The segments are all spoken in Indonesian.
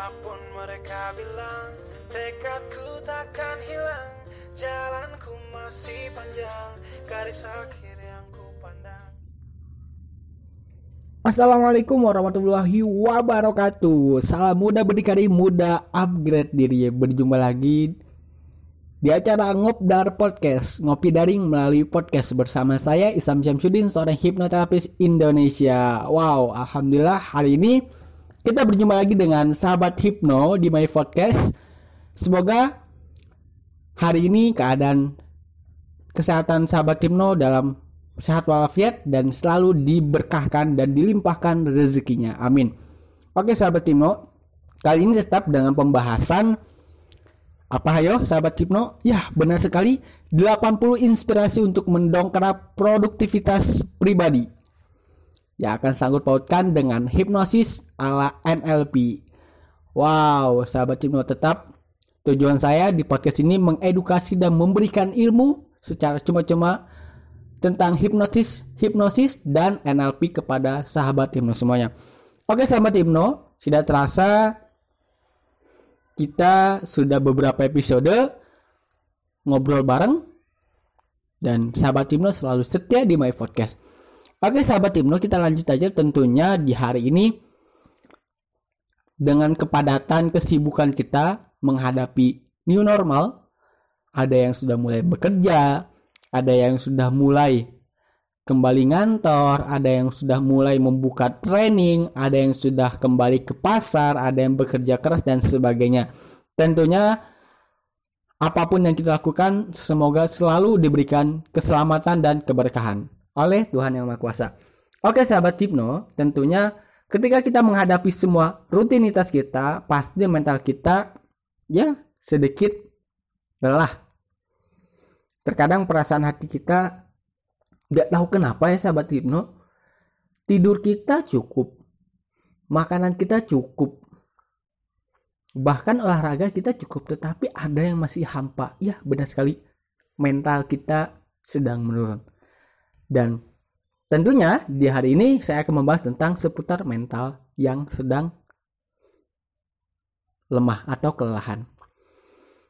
Apa pun mereka bilang Tekadku takkan hilang Jalanku masih panjang Garis akhir Assalamualaikum warahmatullahi wabarakatuh. Salam muda berdikari muda upgrade diri. Berjumpa lagi di acara Ngobdar Podcast Ngopi daring melalui podcast bersama saya Isam Syamsuddin seorang hipnoterapis Indonesia. Wow Alhamdulillah hari ini kita berjumpa lagi dengan sahabat Hipno di My Podcast. Semoga hari ini keadaan kesehatan sahabat Hipno dalam sehat walafiat dan selalu diberkahkan dan dilimpahkan rezekinya. Amin. Oke sahabat Hipno Kali ini tetap dengan pembahasan apa ayo sahabat Hipno? Ya benar sekali. 80 inspirasi untuk mendongkrak produktivitas pribadi Yang akan sanggup pautkan dengan hipnosis ala NLP Wow sahabat Hipno tetap Tujuan saya di podcast ini mengedukasi dan memberikan ilmu secara cuma-cuma tentang hipnosis, hipnosis dan NLP kepada sahabat Hipno semuanya. Oke sahabat Hipno, tidak terasa kita sudah beberapa episode ngobrol bareng dan sahabat Timno selalu setia di My Podcast. Oke sahabat Timno kita lanjut aja tentunya di hari ini dengan kepadatan kesibukan kita menghadapi new normal ada yang sudah mulai bekerja, ada yang sudah mulai kembali ngantor, ada yang sudah mulai membuka training, ada yang sudah kembali ke pasar, ada yang bekerja keras dan sebagainya. Tentunya apa pun yang kita lakukan semoga selalu diberikan keselamatan dan keberkahan oleh Tuhan Yang Maha Kuasa. Oke sahabat Hipno, tentunya ketika kita menghadapi semua rutinitas kita, pasti mental kita ya sedikit lelah. Terkadang perasaan hati kita Gak tahu kenapa ya sahabat hipno. Tidur kita cukup. Makanan kita cukup. Bahkan olahraga kita cukup. Tetapi ada yang masih hampa. Ya benar sekali. Mental kita sedang menurun. Dan tentunya di hari ini saya akan membahas tentang seputar mental yang sedang lemah atau kelelahan.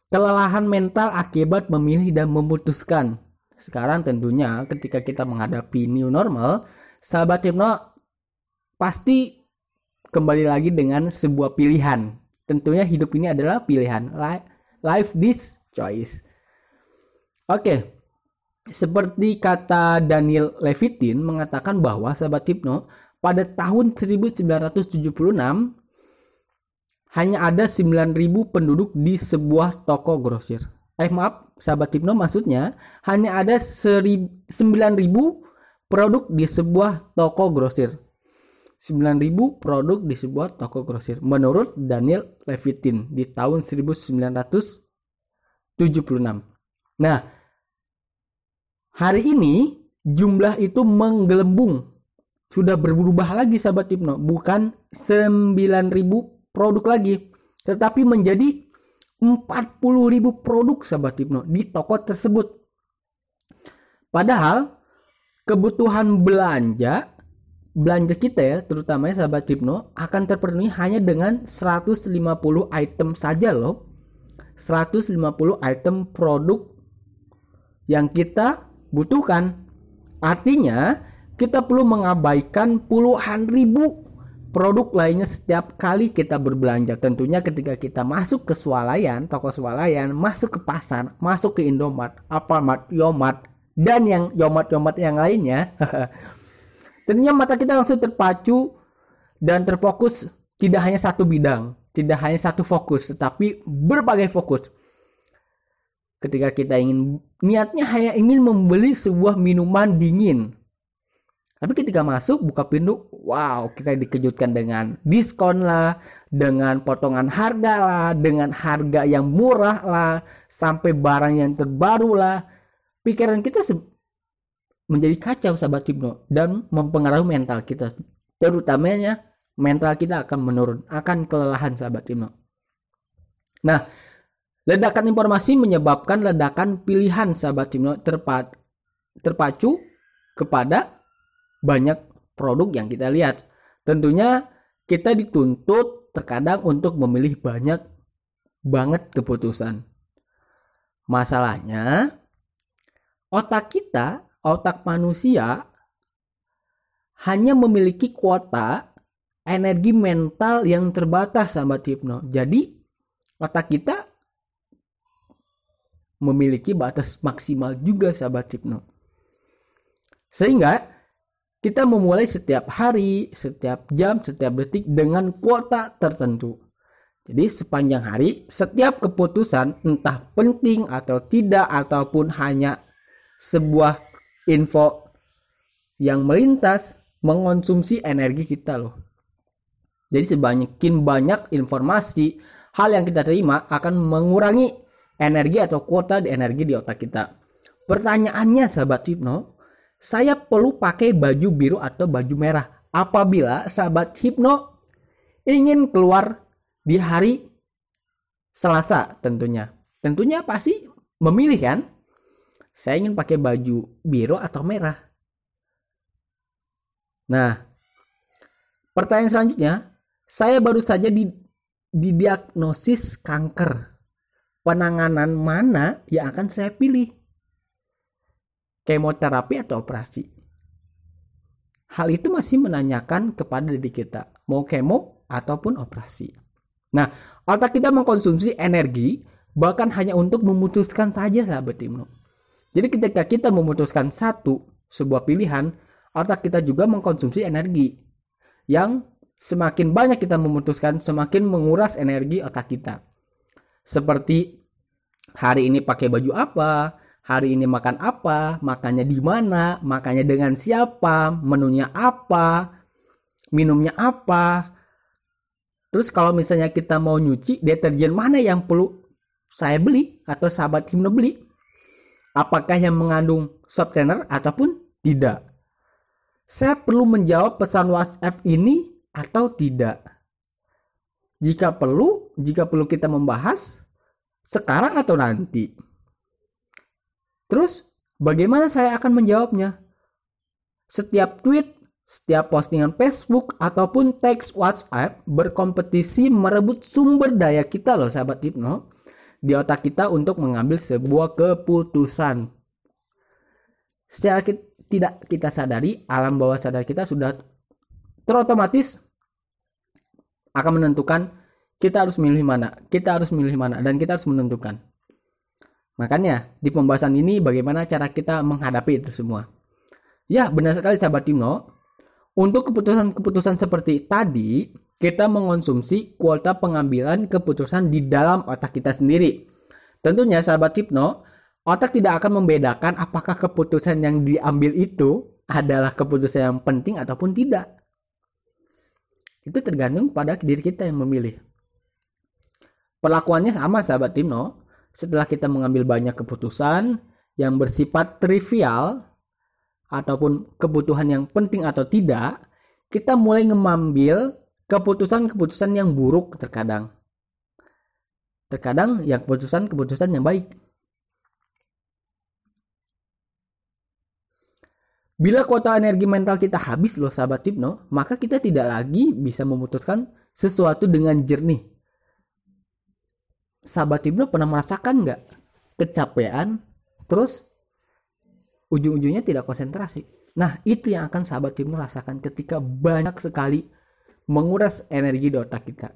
Kelelahan mental akibat memilih dan memutuskan sekarang tentunya ketika kita menghadapi new normal, sahabat hipno pasti kembali lagi dengan sebuah pilihan. Tentunya hidup ini adalah pilihan. Life this choice. Oke. Seperti kata Daniel Levitin mengatakan bahwa sahabat hipno pada tahun 1976 hanya ada 9000 penduduk di sebuah toko grosir. Eh maaf sahabat Hipno maksudnya hanya ada 9000 produk di sebuah toko grosir. 9000 produk di sebuah toko grosir. Menurut Daniel Levitin di tahun 1976 nah hari ini jumlah itu menggelembung sudah berubah lagi sahabat Hipno bukan 9000 produk lagi tetapi menjadi 40 ribu produk sahabat Hipno di toko tersebut. Padahal kebutuhan belanja belanja kita ya terutama ya sahabat Hipno akan terpenuhi hanya dengan 150 item saja loh. 150 item produk yang kita butuhkan. Artinya kita perlu mengabaikan puluhan ribu produk lainnya setiap kali kita berbelanja. Tentunya ketika kita masuk ke swalayan, toko swalayan, masuk ke pasar, masuk ke Indomart, Alfamart, Yomart, dan yang Yomart-Yomart yang lainnya. tentunya mata kita langsung terpacu dan terfokus tidak hanya satu bidang, tidak hanya satu fokus, tetapi berbagai fokus. Ketika kita ingin niatnya hanya ingin membeli sebuah minuman dingin, tapi ketika masuk buka pintu, wow, kita dikejutkan dengan diskon lah, dengan potongan harga lah, dengan harga yang murah lah, sampai barang yang terbaru lah. Pikiran kita menjadi kacau sahabat hipno dan mempengaruhi mental kita. Terutamanya mental kita akan menurun, akan kelelahan sahabat hipno. Nah, ledakan informasi menyebabkan ledakan pilihan sahabat hipno terpacu kepada banyak produk yang kita lihat. Tentunya kita dituntut terkadang untuk memilih banyak banget keputusan. Masalahnya, otak kita, otak manusia, hanya memiliki kuota energi mental yang terbatas sahabat hipno. Jadi, otak kita memiliki batas maksimal juga sahabat hipno. Sehingga kita memulai setiap hari, setiap jam, setiap detik dengan kuota tertentu. Jadi sepanjang hari setiap keputusan entah penting atau tidak ataupun hanya sebuah info yang melintas mengonsumsi energi kita loh. Jadi sebanyakin banyak informasi hal yang kita terima akan mengurangi energi atau kuota di energi di otak kita. Pertanyaannya sahabat Hipno, saya perlu pakai baju biru atau baju merah apabila sahabat Hipno ingin keluar di hari Selasa tentunya. Tentunya pasti memilih kan? Saya ingin pakai baju biru atau merah. Nah, pertanyaan selanjutnya, saya baru saja di, didiagnosis kanker. Penanganan mana yang akan saya pilih? Kemoterapi atau operasi? Hal itu masih menanyakan kepada diri kita, mau kemo ataupun operasi. Nah, otak kita mengkonsumsi energi bahkan hanya untuk memutuskan saja sahabat Timno. Jadi ketika kita memutuskan satu sebuah pilihan, otak kita juga mengkonsumsi energi yang semakin banyak kita memutuskan semakin menguras energi otak kita. Seperti hari ini pakai baju apa, hari ini makan apa, makannya di mana, makannya dengan siapa, menunya apa, minumnya apa, Terus kalau misalnya kita mau nyuci, deterjen mana yang perlu saya beli atau sahabat Himno beli? Apakah yang mengandung softener ataupun tidak? Saya perlu menjawab pesan WhatsApp ini atau tidak? Jika perlu, jika perlu kita membahas sekarang atau nanti. Terus, bagaimana saya akan menjawabnya? Setiap tweet setiap postingan Facebook ataupun teks WhatsApp berkompetisi merebut sumber daya kita loh sahabat Hipno di otak kita untuk mengambil sebuah keputusan. Secara kita, tidak kita sadari, alam bawah sadar kita sudah terotomatis akan menentukan kita harus milih mana, kita harus milih mana, dan kita harus menentukan. Makanya di pembahasan ini bagaimana cara kita menghadapi itu semua. Ya benar sekali sahabat Timno, untuk keputusan-keputusan seperti tadi, kita mengonsumsi kuota pengambilan keputusan di dalam otak kita sendiri. Tentunya sahabat hipno, otak tidak akan membedakan apakah keputusan yang diambil itu adalah keputusan yang penting ataupun tidak. Itu tergantung pada diri kita yang memilih. Perlakuannya sama sahabat hipno. Setelah kita mengambil banyak keputusan yang bersifat trivial, ataupun kebutuhan yang penting atau tidak, kita mulai mengambil keputusan-keputusan yang buruk terkadang. Terkadang yang keputusan-keputusan yang baik. Bila kuota energi mental kita habis loh sahabat Hipno, maka kita tidak lagi bisa memutuskan sesuatu dengan jernih. Sahabat Hipno pernah merasakan nggak kecapean, terus ujung-ujungnya tidak konsentrasi. Nah, itu yang akan sahabat tim rasakan ketika banyak sekali menguras energi di otak kita.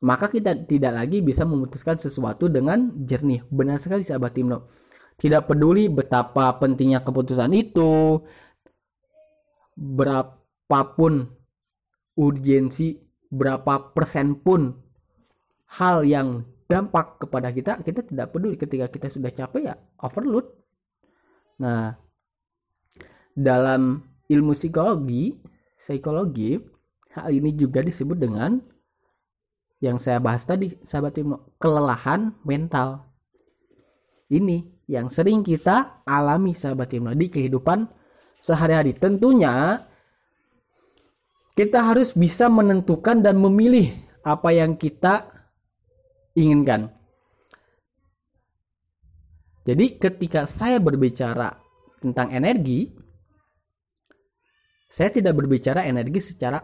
Maka kita tidak lagi bisa memutuskan sesuatu dengan jernih. Benar sekali sahabat Timno. Tidak peduli betapa pentingnya keputusan itu, berapapun urgensi, berapa persen pun hal yang dampak kepada kita, kita tidak peduli ketika kita sudah capek ya overload Nah, dalam ilmu psikologi, psikologi, hal ini juga disebut dengan yang saya bahas tadi, sahabat Timo, kelelahan mental. Ini yang sering kita alami sahabat Timo di kehidupan sehari-hari. Tentunya kita harus bisa menentukan dan memilih apa yang kita inginkan. Jadi ketika saya berbicara tentang energi, saya tidak berbicara energi secara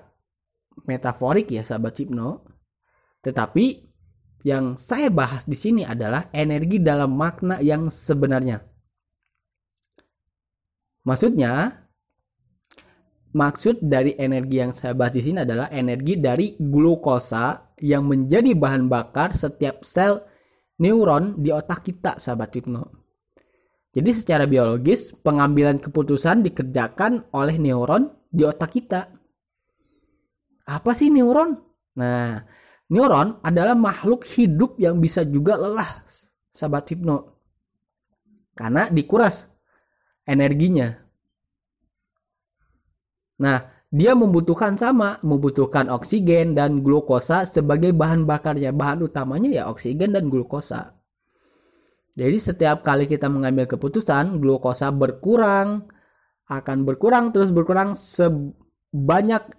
metaforik ya sahabat hipno. Tetapi yang saya bahas di sini adalah energi dalam makna yang sebenarnya. Maksudnya, maksud dari energi yang saya bahas di sini adalah energi dari glukosa yang menjadi bahan bakar setiap sel neuron di otak kita, sahabat hipno. Jadi secara biologis, pengambilan keputusan dikerjakan oleh neuron di otak kita. Apa sih neuron? Nah, neuron adalah makhluk hidup yang bisa juga lelah, sahabat hipno. Karena dikuras energinya. Nah, dia membutuhkan sama, membutuhkan oksigen dan glukosa sebagai bahan bakarnya. Bahan utamanya ya oksigen dan glukosa. Jadi setiap kali kita mengambil keputusan, glukosa berkurang, akan berkurang terus berkurang sebanyak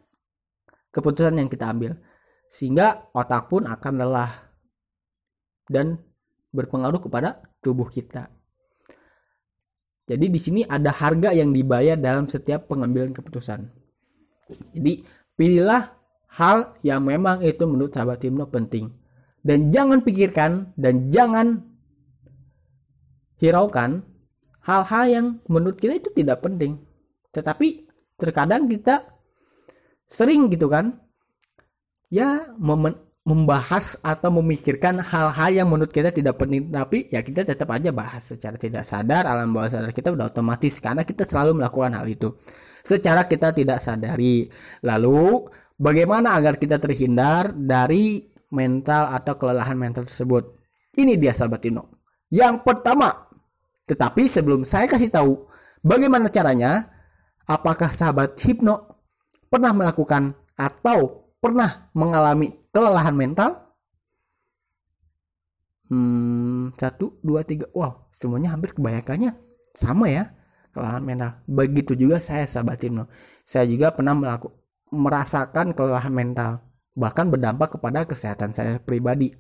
keputusan yang kita ambil. Sehingga otak pun akan lelah dan berpengaruh kepada tubuh kita. Jadi di sini ada harga yang dibayar dalam setiap pengambilan keputusan. Jadi pilihlah hal yang memang itu menurut sahabat Timno penting. Dan jangan pikirkan dan jangan hiraukan hal-hal yang menurut kita itu tidak penting. Tetapi terkadang kita sering gitu kan ya mem membahas atau memikirkan hal-hal yang menurut kita tidak penting. Tapi ya kita tetap aja bahas secara tidak sadar alam bawah sadar kita udah otomatis karena kita selalu melakukan hal itu. Secara kita tidak sadari. Lalu bagaimana agar kita terhindar dari mental atau kelelahan mental tersebut? Ini dia sahabat Tino yang pertama tetapi sebelum saya kasih tahu bagaimana caranya, apakah sahabat hipno pernah melakukan atau pernah mengalami kelelahan mental? Hmm, satu, dua, tiga. Wow, semuanya hampir kebanyakannya sama ya kelelahan mental. Begitu juga saya sahabat hipno. Saya juga pernah melakukan merasakan kelelahan mental bahkan berdampak kepada kesehatan saya pribadi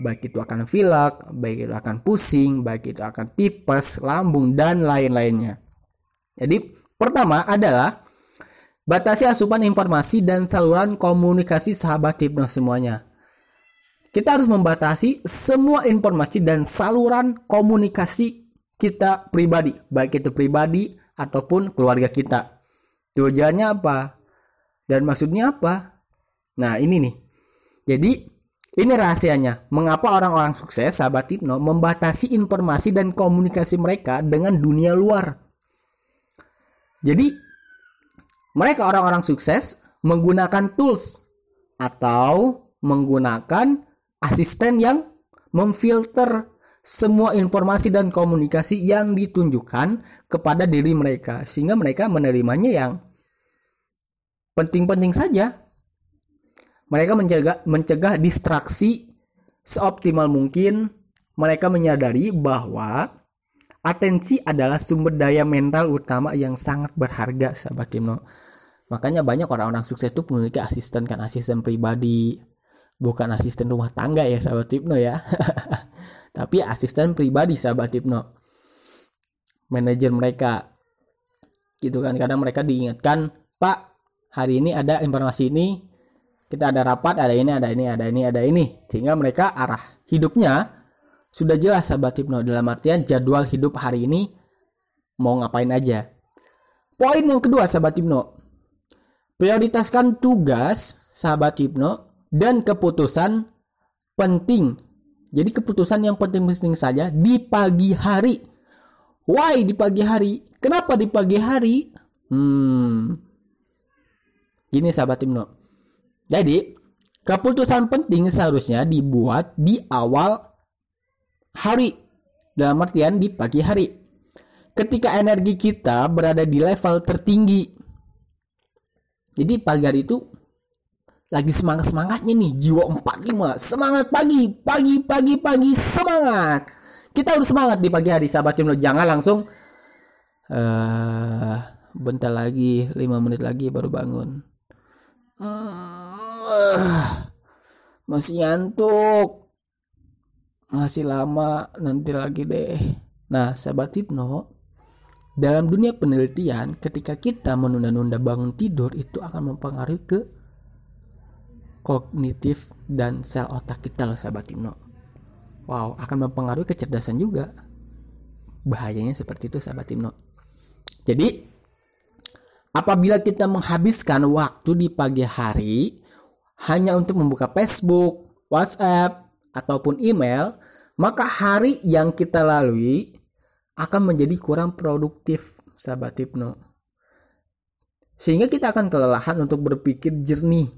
baik itu akan pilek, baik itu akan pusing, baik itu akan tipes, lambung dan lain-lainnya. Jadi pertama adalah batasi asupan informasi dan saluran komunikasi sahabat hipnos semuanya. Kita harus membatasi semua informasi dan saluran komunikasi kita pribadi, baik itu pribadi ataupun keluarga kita. Tujuannya apa? Dan maksudnya apa? Nah, ini nih. Jadi ini rahasianya, mengapa orang-orang sukses, sahabat Hipno, membatasi informasi dan komunikasi mereka dengan dunia luar. Jadi, mereka orang-orang sukses menggunakan tools atau menggunakan asisten yang memfilter semua informasi dan komunikasi yang ditunjukkan kepada diri mereka sehingga mereka menerimanya yang penting-penting saja mereka mencegah mencegah distraksi seoptimal mungkin. Mereka menyadari bahwa atensi adalah sumber daya mental utama yang sangat berharga, sahabat Timno. Makanya banyak orang-orang sukses itu memiliki asisten kan asisten pribadi, bukan asisten rumah tangga ya sahabat Tipno ya. Tapi asisten pribadi sahabat Tipno. Manajer mereka. Gitu kan kadang mereka diingatkan, "Pak, hari ini ada informasi ini, kita ada rapat ada ini ada ini ada ini ada ini sehingga mereka arah hidupnya sudah jelas sahabat hipno dalam artian jadwal hidup hari ini mau ngapain aja. Poin yang kedua sahabat hipno prioritaskan tugas sahabat hipno dan keputusan penting. Jadi keputusan yang penting-penting saja di pagi hari. Why di pagi hari? Kenapa di pagi hari? Hmm. Gini sahabat hipno. Jadi, keputusan penting seharusnya dibuat di awal hari. Dalam artian di pagi hari. Ketika energi kita berada di level tertinggi. Jadi pagi hari itu lagi semangat-semangatnya nih, jiwa 45. Semangat pagi, pagi, pagi, pagi, semangat. Kita harus semangat di pagi hari, sahabat Cimlo. Jangan langsung uh, bentar lagi, 5 menit lagi baru bangun. Uh, masih ngantuk. Masih lama, nanti lagi deh. Nah, sahabat hipno, dalam dunia penelitian, ketika kita menunda-nunda bangun tidur itu akan mempengaruhi ke kognitif dan sel otak kita loh sahabat Timno. Wow, akan mempengaruhi kecerdasan juga. Bahayanya seperti itu sahabat Timno. Jadi, apabila kita menghabiskan waktu di pagi hari hanya untuk membuka Facebook, WhatsApp, ataupun email, maka hari yang kita lalui akan menjadi kurang produktif, sahabat Hipno. Sehingga kita akan kelelahan untuk berpikir jernih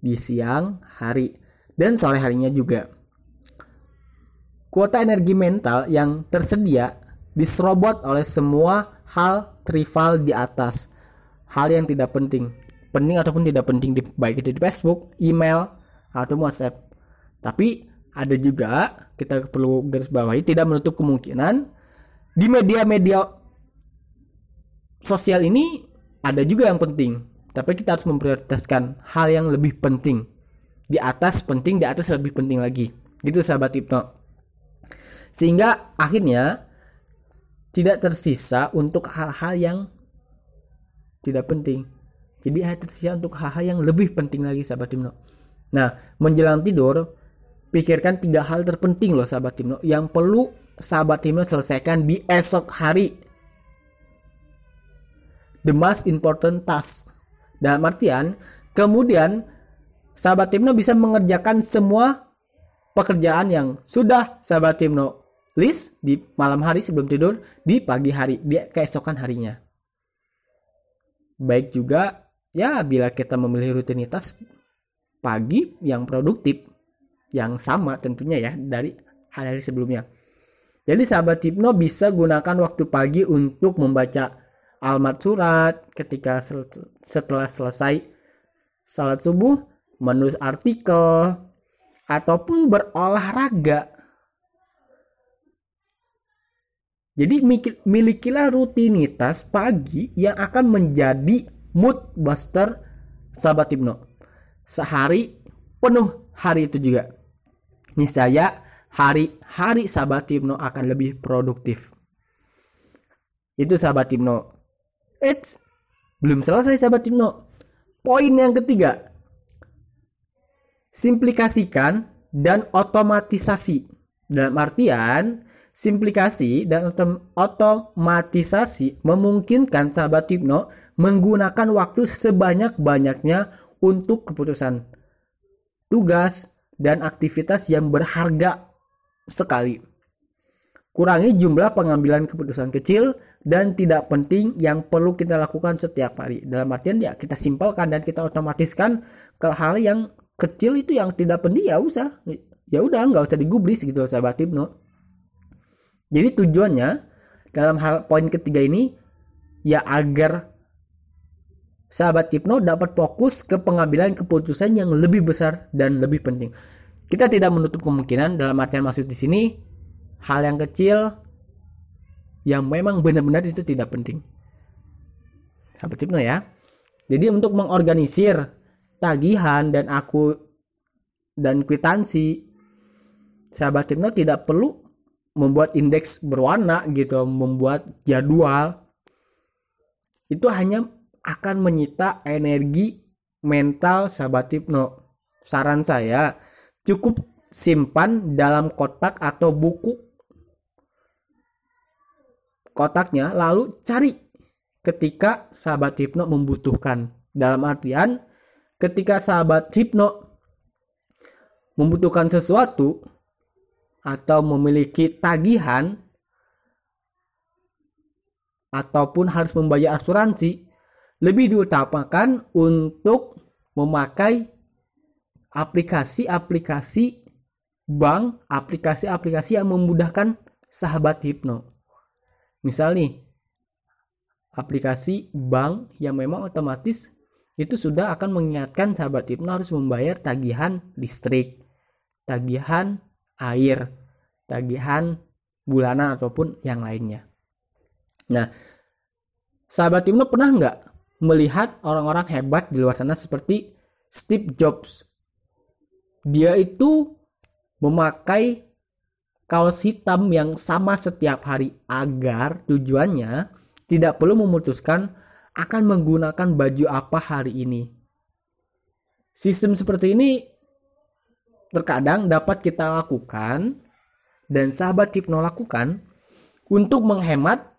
di siang hari dan sore harinya juga. Kuota energi mental yang tersedia diserobot oleh semua hal trivial di atas. Hal yang tidak penting. Penting ataupun tidak penting di, baik itu di Facebook, email, atau WhatsApp. Tapi ada juga kita perlu garis bawahi tidak menutup kemungkinan di media-media sosial ini ada juga yang penting. Tapi kita harus memprioritaskan hal yang lebih penting. Di atas penting di atas lebih penting lagi. Gitu sahabat hipno sehingga akhirnya tidak tersisa untuk hal-hal yang tidak penting. Jadi hanya tersisa untuk hal-hal yang lebih penting lagi sahabat hipno nah menjelang tidur pikirkan tiga hal terpenting loh sahabat Timno yang perlu sahabat Timno selesaikan di esok hari. The most important task. Dalam artian, kemudian sahabat Timno bisa mengerjakan semua pekerjaan yang sudah sahabat Timno list di malam hari sebelum tidur di pagi hari di keesokan harinya. Baik juga ya bila kita memilih rutinitas pagi yang produktif yang sama tentunya ya dari hari-hari sebelumnya. Jadi sahabat hipno bisa gunakan waktu pagi untuk membaca almat surat ketika sel setelah selesai salat subuh, menulis artikel, ataupun berolahraga. Jadi milikilah rutinitas pagi yang akan menjadi mood buster sahabat hipno. Sehari penuh hari itu juga niscaya hari-hari sahabat Timno akan lebih produktif. Itu sahabat Timno. Eits, belum selesai sahabat Timno. Poin yang ketiga. Simplikasikan dan otomatisasi. Dalam artian, simplikasi dan otomatisasi memungkinkan sahabat Hipno menggunakan waktu sebanyak-banyaknya untuk keputusan tugas, dan aktivitas yang berharga sekali. Kurangi jumlah pengambilan keputusan kecil dan tidak penting yang perlu kita lakukan setiap hari. Dalam artian ya kita simpelkan dan kita otomatiskan ke hal yang kecil itu yang tidak penting ya usah ya udah nggak usah digubris gitu loh sahabat Ibnu. Jadi tujuannya dalam hal poin ketiga ini ya agar sahabat Hipno dapat fokus ke pengambilan keputusan yang lebih besar dan lebih penting. Kita tidak menutup kemungkinan dalam artian maksud di sini hal yang kecil yang memang benar-benar itu tidak penting. Sahabat Hipno ya. Jadi untuk mengorganisir tagihan dan aku dan kwitansi sahabat Hipno tidak perlu membuat indeks berwarna gitu, membuat jadwal. Itu hanya akan menyita energi mental sahabat hipno. Saran saya, cukup simpan dalam kotak atau buku kotaknya lalu cari ketika sahabat hipno membutuhkan. Dalam artian ketika sahabat hipno membutuhkan sesuatu atau memiliki tagihan ataupun harus membayar asuransi lebih diutamakan untuk memakai aplikasi-aplikasi bank, aplikasi-aplikasi yang memudahkan sahabat hipno. Misal nih, aplikasi bank yang memang otomatis itu sudah akan mengingatkan sahabat hipno harus membayar tagihan listrik, tagihan air, tagihan bulanan ataupun yang lainnya. Nah, sahabat hipno pernah nggak melihat orang-orang hebat di luar sana seperti Steve Jobs. Dia itu memakai kaos hitam yang sama setiap hari agar tujuannya tidak perlu memutuskan akan menggunakan baju apa hari ini. Sistem seperti ini terkadang dapat kita lakukan dan sahabat hipno lakukan untuk menghemat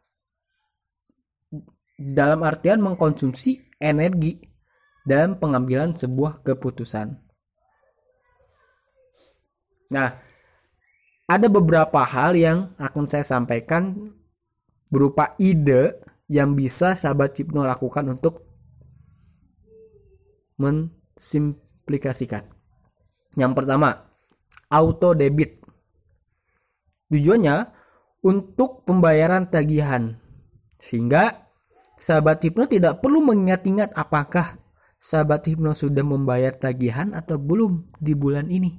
dalam artian mengkonsumsi energi dalam pengambilan sebuah keputusan. Nah, ada beberapa hal yang akan saya sampaikan berupa ide yang bisa sahabat hipno lakukan untuk mensimplikasikan. Yang pertama, auto debit. Tujuannya untuk pembayaran tagihan. Sehingga sahabat hipno tidak perlu mengingat-ingat apakah sahabat hipno sudah membayar tagihan atau belum di bulan ini.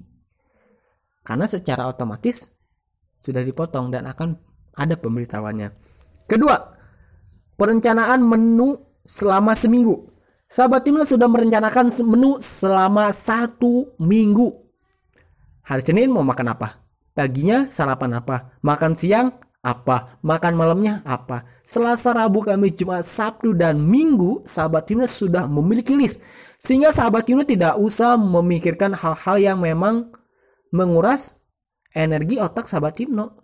Karena secara otomatis sudah dipotong dan akan ada pemberitahuannya. Kedua, perencanaan menu selama seminggu. Sahabat Hipno sudah merencanakan menu selama satu minggu. Hari Senin mau makan apa? Paginya sarapan apa? Makan siang apa? Makan malamnya apa? Selasa, Rabu, Kamis, Jumat, Sabtu, dan Minggu, sahabat Himno sudah memiliki list. Sehingga sahabat Himno tidak usah memikirkan hal-hal yang memang menguras energi otak sahabat Himno.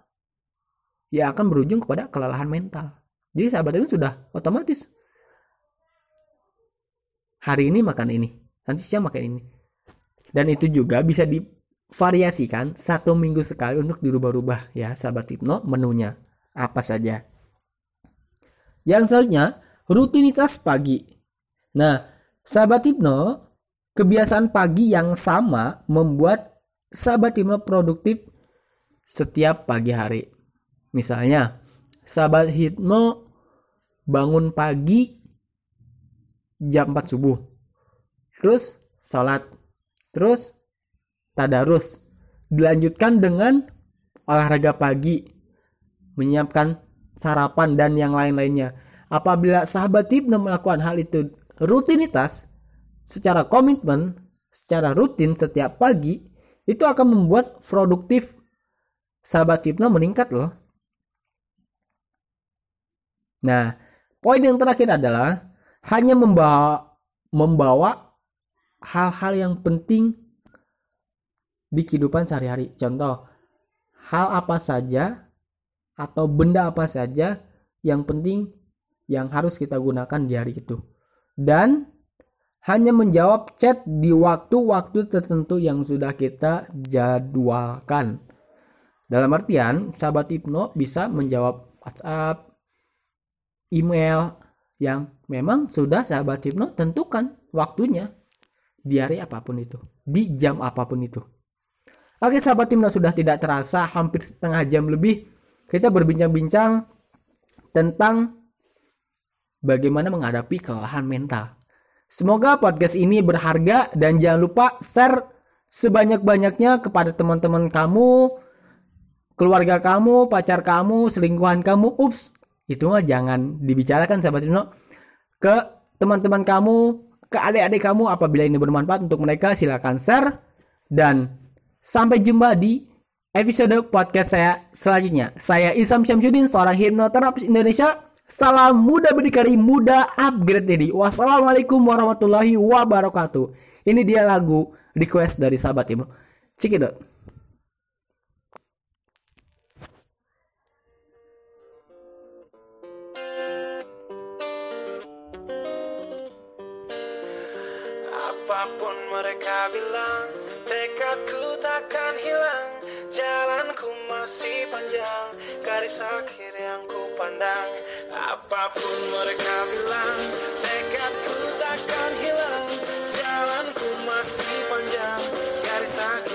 Yang akan berujung kepada kelelahan mental. Jadi sahabat Himno sudah otomatis. Hari ini makan ini, nanti siang makan ini. Dan itu juga bisa di variasikan satu minggu sekali untuk dirubah-rubah ya sahabat hipno menunya apa saja. Yang selanjutnya rutinitas pagi. Nah, sahabat hipno kebiasaan pagi yang sama membuat sahabat hipno produktif setiap pagi hari. Misalnya, sahabat hipno bangun pagi jam 4 subuh. Terus sholat. Terus tadarus. Dilanjutkan dengan olahraga pagi, menyiapkan sarapan dan yang lain-lainnya. Apabila sahabat Hipno melakukan hal itu rutinitas, secara komitmen, secara rutin setiap pagi, itu akan membuat produktif sahabat Hipno meningkat loh. Nah, poin yang terakhir adalah hanya membawa membawa hal-hal yang penting di kehidupan sehari-hari. Contoh, hal apa saja atau benda apa saja yang penting yang harus kita gunakan di hari itu. Dan hanya menjawab chat di waktu-waktu tertentu yang sudah kita jadwalkan. Dalam artian, sahabat Hipno bisa menjawab WhatsApp, email yang memang sudah sahabat Hipno tentukan waktunya di hari apa pun itu, di jam apa pun itu. Oke sahabat timnas sudah tidak terasa hampir setengah jam lebih kita berbincang-bincang tentang bagaimana menghadapi kelelahan mental. Semoga podcast ini berharga dan jangan lupa share sebanyak-banyaknya kepada teman-teman kamu, keluarga kamu, pacar kamu, selingkuhan kamu. Ups, itu mah jangan dibicarakan sahabat Tino. Ke teman-teman kamu, ke adik-adik kamu apabila ini bermanfaat untuk mereka silakan share dan Sampai jumpa di episode podcast saya selanjutnya. Saya Isam Syamsuddin, seorang hipnoterapis Indonesia. Salam muda berdikari, muda upgrade jadi. Wassalamualaikum warahmatullahi wabarakatuh. Ini dia lagu request dari sahabat Ibnu. Cikidot. Apa pun masih panjang. Garis akhir yang ku pandang. Apa pun mereka bilang Tekadku takkan hilang. Jalanku masih panjang. Garis akhir